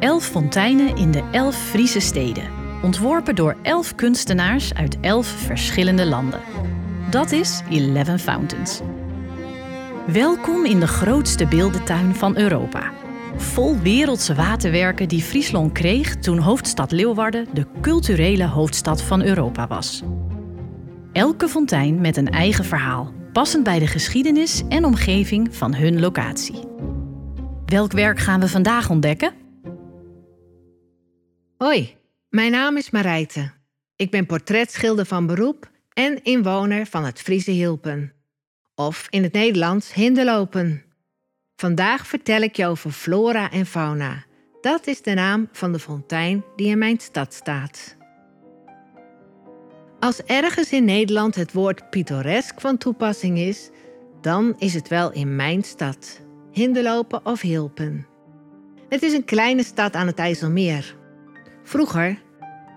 Elf fonteinen in de elf Friese steden. Ontworpen door elf kunstenaars uit elf verschillende landen. Dat is Eleven Fountains. Welkom in de grootste beeldentuin van Europa. Vol wereldse waterwerken die Friesland kreeg toen hoofdstad Leeuwarden de culturele hoofdstad van Europa was. Elke fontein met een eigen verhaal, passend bij de geschiedenis en omgeving van hun locatie. Welk werk gaan we vandaag ontdekken? Hoi, mijn naam is Marijte. Ik ben portretschilder van beroep en inwoner van het Friese Hilpen. Of in het Nederlands Hinderlopen. Vandaag vertel ik je over flora en fauna. Dat is de naam van de fontein die in mijn stad staat. Als ergens in Nederland het woord pittoresk van toepassing is, dan is het wel in mijn stad, Hinderlopen of Hilpen. Het is een kleine stad aan het IJsselmeer. Vroeger,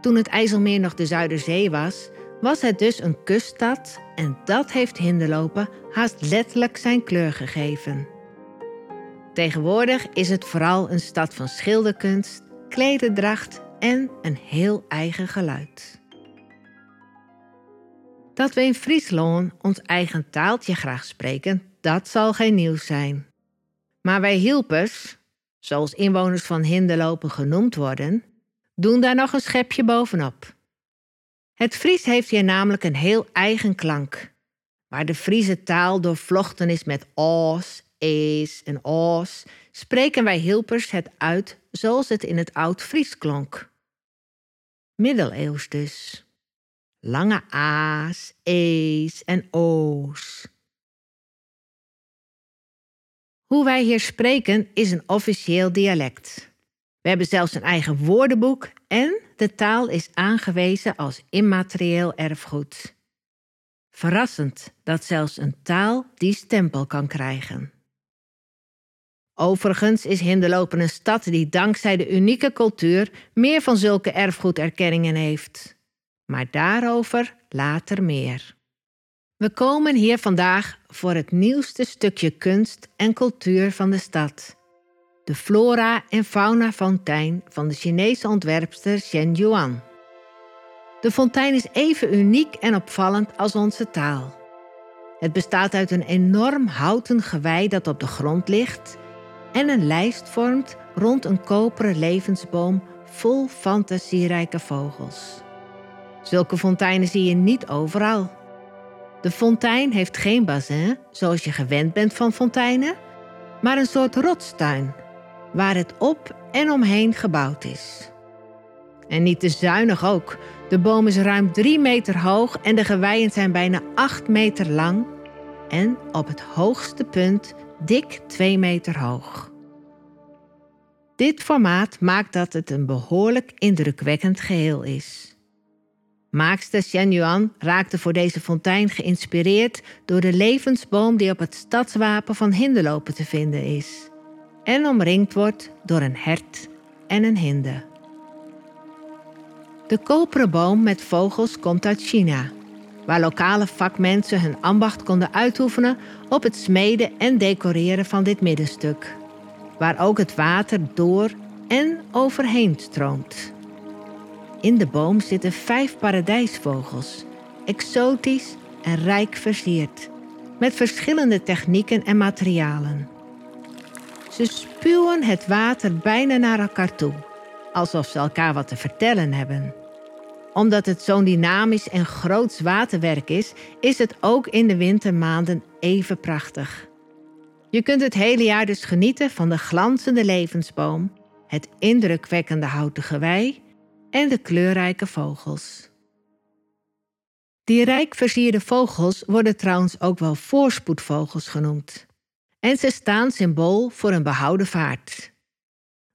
toen het IJsselmeer nog de Zuiderzee was, was het dus een kuststad en dat heeft Hinderlopen haast letterlijk zijn kleur gegeven. Tegenwoordig is het vooral een stad van schilderkunst, klededracht en een heel eigen geluid. Dat we in Friesland ons eigen taaltje graag spreken, dat zal geen nieuws zijn. Maar wij hielpers, zoals inwoners van Hinderlopen genoemd worden, doen daar nog een schepje bovenop. Het Fries heeft hier namelijk een heel eigen klank, waar de Friese taal doorvlochten is met o's, e's en o's, spreken wij Hilpers het uit zoals het in het Oud-Fries klonk. Middeleeuws dus. Lange a's, e's en o's. Hoe wij hier spreken is een officieel dialect. We hebben zelfs een eigen woordenboek en de taal is aangewezen als immaterieel erfgoed. Verrassend dat zelfs een taal die stempel kan krijgen. Overigens is Hinderlopen een stad die dankzij de unieke cultuur meer van zulke erfgoederkenningen heeft. Maar daarover later meer. We komen hier vandaag voor het nieuwste stukje kunst en cultuur van de stad. De flora en fauna fontein van de Chinese ontwerpster Shen Yuan. De fontein is even uniek en opvallend als onze taal. Het bestaat uit een enorm houten gewei dat op de grond ligt en een lijst vormt rond een koperen levensboom vol fantasierijke vogels. Zulke fonteinen zie je niet overal. De fontein heeft geen bassin, zoals je gewend bent van fonteinen, maar een soort rotstuin, waar het op en omheen gebouwd is. En niet te zuinig ook. De boom is ruim 3 meter hoog en de geweien zijn bijna 8 meter lang en op het hoogste punt dik 2 meter hoog. Dit formaat maakt dat het een behoorlijk indrukwekkend geheel is. Maakster Shen Yuan raakte voor deze fontein geïnspireerd door de levensboom die op het stadswapen van Hinderlopen te vinden is en omringd wordt door een hert en een hinde. De koperen boom met vogels komt uit China, waar lokale vakmensen hun ambacht konden uitoefenen op het smeden en decoreren van dit middenstuk, waar ook het water door en overheen stroomt. In de boom zitten vijf paradijsvogels, exotisch en rijk versierd, met verschillende technieken en materialen. Ze spuwen het water bijna naar elkaar toe, alsof ze elkaar wat te vertellen hebben. Omdat het zo'n dynamisch en groots waterwerk is, is het ook in de wintermaanden even prachtig. Je kunt het hele jaar dus genieten van de glanzende levensboom, het indrukwekkende houten gewei en de kleurrijke vogels. Die rijk versierde vogels worden trouwens ook wel voorspoedvogels genoemd. En ze staan symbool voor een behouden vaart.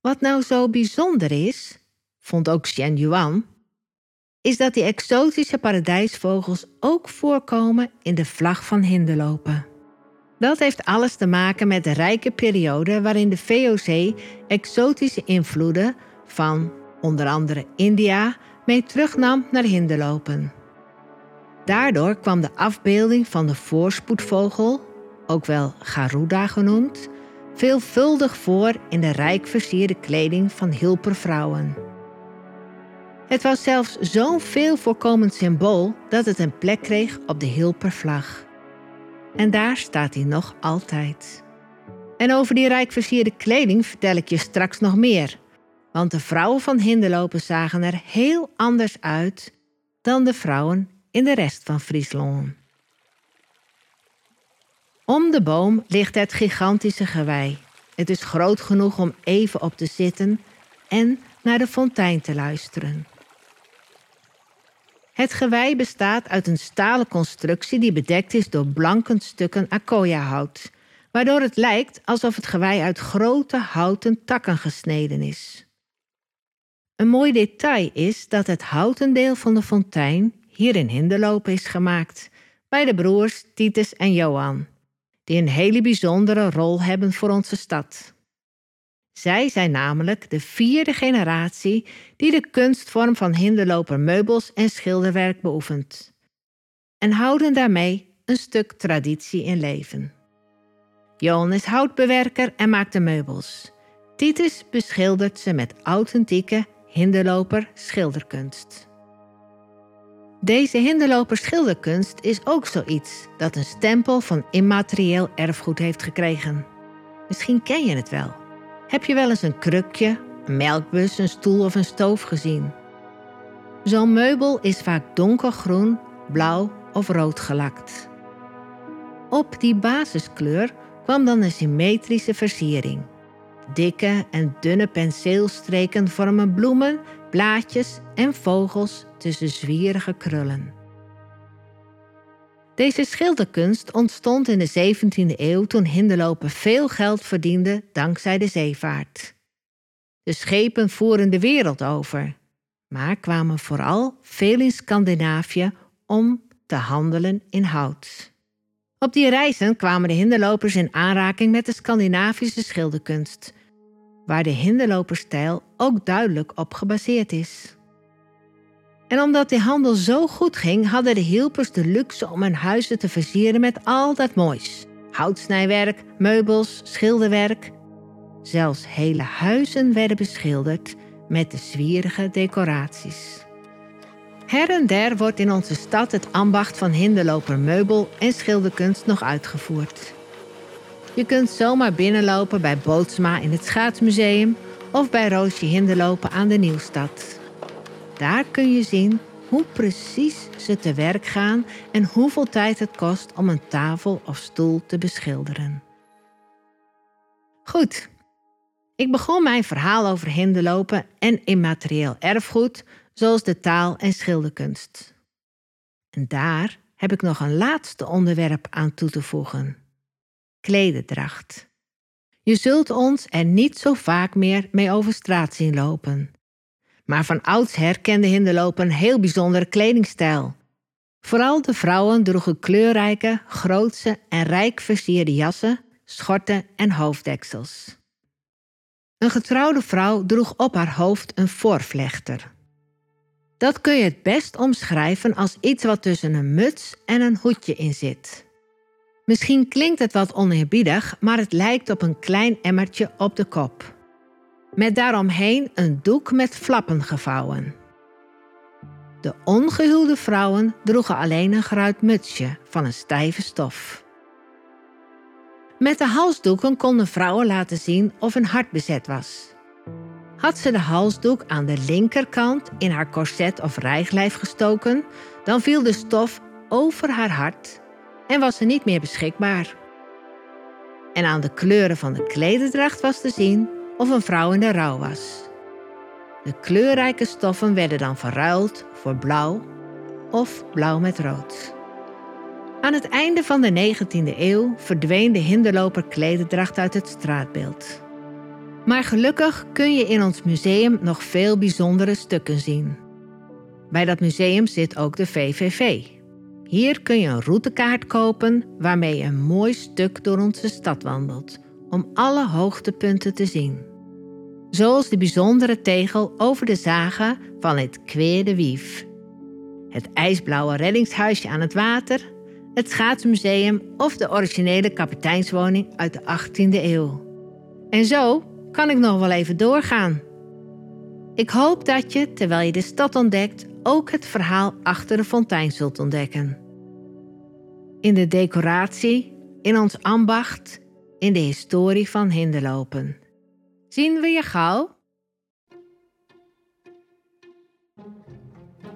Wat nou zo bijzonder is, vond ook Xian Yuan, is dat die exotische paradijsvogels ook voorkomen in de vlag van Hinderlopen. Dat heeft alles te maken met de rijke periode waarin de VOC exotische invloeden van onder andere India, mee terugnam naar Hinderlopen. Daardoor kwam de afbeelding van de voorspoedvogel, ook wel Garuda genoemd, veelvuldig voor in de rijk versierde kleding van Hilpervrouwen. Het was zelfs zo'n veel voorkomend symbool dat het een plek kreeg op de Hilpervlag. En daar staat hij nog altijd. En over die rijk versierde kleding vertel ik je straks nog meer. Want de vrouwen van Hinderlopen zagen er heel anders uit dan de vrouwen in de rest van Friesland. Om de boom ligt het gigantische gewei. Het is groot genoeg om even op te zitten en naar de fontein te luisteren. Het gewei bestaat uit een stalen constructie die bedekt is door blankend stukken akoya-hout, waardoor het lijkt alsof het gewei uit grote houten takken gesneden is. Een mooi detail is dat het houten deel van de fontein hier in Hinderlopen is gemaakt, bij de broers Titus en Johan, die een hele bijzondere rol hebben voor onze stad. Zij zijn namelijk de vierde generatie die de kunstvorm van hinderloper meubels en schilderwerk beoefent. En houden daarmee een stuk traditie in leven. Johan is houtbewerker en maakt de meubels. Titus beschildert ze met authentieke hinderloper schilderkunst. Deze hinderloper schilderkunst is ook zoiets dat een stempel van immaterieel erfgoed heeft gekregen. Misschien ken je het wel. Heb je wel eens een krukje, een melkbus, een stoel of een stoof gezien? Zo'n meubel is vaak donkergroen, blauw of rood gelakt. Op die basiskleur kwam dan een symmetrische versiering. Dikke en dunne penseelstreken vormen bloemen, blaadjes en vogels tussen zwierige krullen. Deze schilderkunst ontstond in de 17e eeuw toen Hinderlopen veel geld verdiende dankzij de zeevaart. De schepen voeren de wereld over, maar kwamen vooral veel in Scandinavië om te handelen in hout. Op die reizen kwamen de hinderlopers in aanraking met de Scandinavische schilderkunst, waar de hinderloperstijl ook duidelijk op gebaseerd is. En omdat die handel zo goed ging, hadden de hielpers de luxe om hun huizen te versieren met al dat moois. Houtsnijwerk, meubels, schilderwerk. Zelfs hele huizen werden beschilderd met de zwierige decoraties. Her en der wordt in onze stad het ambacht van hinderloper meubel en schilderkunst nog uitgevoerd. Je kunt zomaar binnenlopen bij Bootsma in het Schaatsmuseum of bij Roosje Hinderlopen aan de Nieuwstad. Daar kun je zien hoe precies ze te werk gaan en hoeveel tijd het kost om een tafel of stoel te beschilderen. Goed, ik begon mijn verhaal over hinderlopen en immaterieel erfgoed, zoals de taal en schilderkunst. En daar heb ik nog een laatste onderwerp aan toe te voegen: klededracht. Je zult ons er niet zo vaak meer mee over straat zien lopen. Maar van oudsher kende Hinderlopen een heel bijzondere kledingstijl. Vooral de vrouwen droegen kleurrijke, grootse en rijk versierde jassen, schorten en hoofddeksels. Een getrouwde vrouw droeg op haar hoofd een voorvlechter. Dat kun je het best omschrijven als iets wat tussen een muts en een hoedje in zit. Misschien klinkt het wat oneerbiedig, maar het lijkt op een klein emmertje op de kop met daaromheen een doek met flappen gevouwen. De ongehuwde vrouwen droegen alleen een geruit mutsje van een stijve stof. Met de halsdoeken konden vrouwen laten zien of een hart bezet was. Had ze de halsdoek aan de linkerkant in haar korset of rijglijf gestoken, dan viel de stof over haar hart en was ze niet meer beschikbaar. En aan de kleuren van de klederdracht was te zien of een vrouw in de rouw was. De kleurrijke stoffen werden dan verruild voor blauw of blauw met rood. Aan het einde van de 19e eeuw verdween de hinderloper klededracht uit het straatbeeld. Maar gelukkig kun je in ons museum nog veel bijzondere stukken zien. Bij dat museum zit ook de VVV. Hier kun je een routekaart kopen waarmee je een mooi stuk door onze stad wandelt om alle hoogtepunten te zien. Zoals de bijzondere tegel over de zagen van het Quai de Wief, het ijsblauwe reddingshuisje aan het water, het schaatsmuseum of de originele kapiteinswoning uit de 18e eeuw. En zo kan ik nog wel even doorgaan. Ik hoop dat je, terwijl je de stad ontdekt, ook het verhaal achter de fontein zult ontdekken. In de decoratie, in ons ambacht, in de historie van Hinderlopen. Zien we je gauw?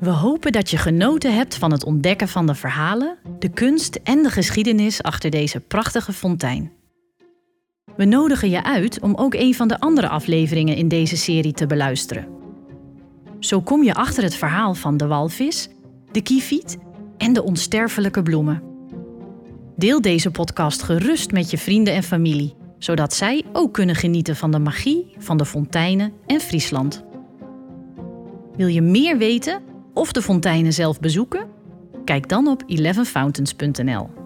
We hopen dat je genoten hebt van het ontdekken van de verhalen, de kunst en de geschiedenis achter deze prachtige fontein. We nodigen je uit om ook een van de andere afleveringen in deze serie te beluisteren. Zo kom je achter het verhaal van de walvis, de kieviet en de onsterfelijke bloemen. Deel deze podcast gerust met je vrienden en familie, zodat zij ook kunnen genieten van de magie van de fonteinen en Friesland. Wil je meer weten of de fonteinen zelf bezoeken? Kijk dan op 11fountains.nl.